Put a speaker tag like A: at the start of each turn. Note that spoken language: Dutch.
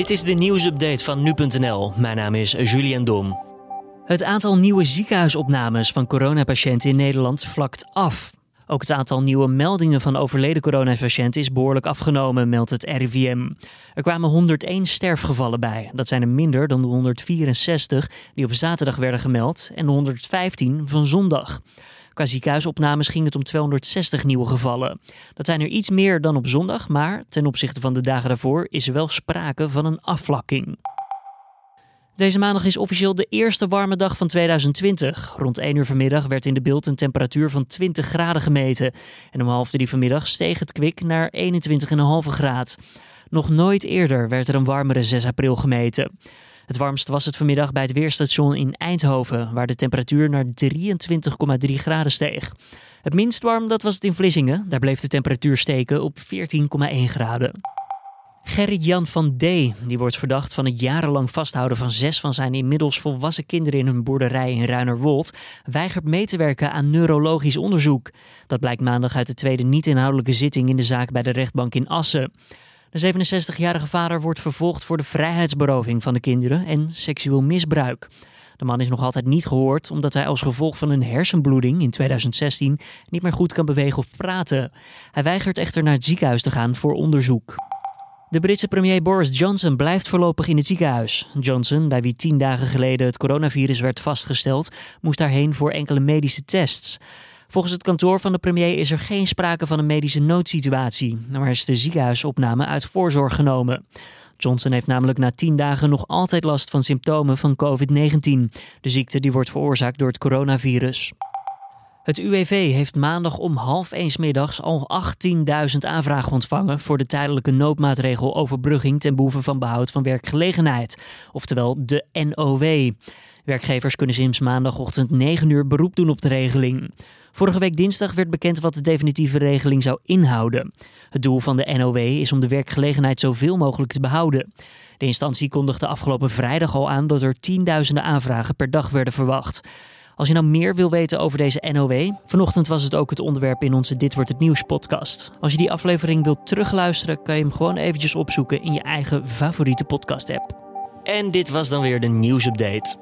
A: Dit is de nieuwsupdate van nu.nl. Mijn naam is Julian Dom. Het aantal nieuwe ziekenhuisopnames van coronapatiënten in Nederland vlakt af. Ook het aantal nieuwe meldingen van overleden coronapatiënten is behoorlijk afgenomen, meldt het RIVM. Er kwamen 101 sterfgevallen bij. Dat zijn er minder dan de 164 die op zaterdag werden gemeld en de 115 van zondag. Qua ziekenhuisopnames ging het om 260 nieuwe gevallen. Dat zijn er iets meer dan op zondag, maar ten opzichte van de dagen daarvoor is er wel sprake van een afvlakking. Deze maandag is officieel de eerste warme dag van 2020. Rond 1 uur vanmiddag werd in de beeld een temperatuur van 20 graden gemeten. En om half drie vanmiddag steeg het kwik naar 21,5 graad. Nog nooit eerder werd er een warmere 6 april gemeten. Het warmst was het vanmiddag bij het weerstation in Eindhoven, waar de temperatuur naar 23,3 graden steeg. Het minst warm dat was het in Vlissingen. Daar bleef de temperatuur steken op 14,1 graden. Gerrit-Jan van D. die wordt verdacht van het jarenlang vasthouden van zes van zijn inmiddels volwassen kinderen in hun boerderij in Ruinerwold, weigert mee te werken aan neurologisch onderzoek. Dat blijkt maandag uit de tweede niet-inhoudelijke zitting in de zaak bij de rechtbank in Assen. De 67-jarige vader wordt vervolgd voor de vrijheidsberoving van de kinderen en seksueel misbruik. De man is nog altijd niet gehoord omdat hij als gevolg van een hersenbloeding in 2016 niet meer goed kan bewegen of praten. Hij weigert echter naar het ziekenhuis te gaan voor onderzoek. De Britse premier Boris Johnson blijft voorlopig in het ziekenhuis. Johnson, bij wie tien dagen geleden het coronavirus werd vastgesteld, moest daarheen voor enkele medische tests. Volgens het kantoor van de premier is er geen sprake van een medische noodsituatie, maar is de ziekenhuisopname uit voorzorg genomen. Johnson heeft namelijk na tien dagen nog altijd last van symptomen van COVID-19, de ziekte die wordt veroorzaakt door het coronavirus. Het UWV heeft maandag om half eens middags al 18.000 aanvragen ontvangen voor de tijdelijke noodmaatregel overbrugging ten behoeve van behoud van werkgelegenheid, oftewel de NOW. Werkgevers kunnen sinds maandagochtend 9 uur beroep doen op de regeling. Vorige week dinsdag werd bekend wat de definitieve regeling zou inhouden. Het doel van de NOW is om de werkgelegenheid zoveel mogelijk te behouden. De instantie kondigde afgelopen vrijdag al aan dat er tienduizenden aanvragen per dag werden verwacht. Als je nou meer wil weten over deze NOW, vanochtend was het ook het onderwerp in onze Dit wordt het nieuws podcast. Als je die aflevering wilt terugluisteren, kan je hem gewoon eventjes opzoeken in je eigen favoriete podcast app. En dit was dan weer de nieuwsupdate.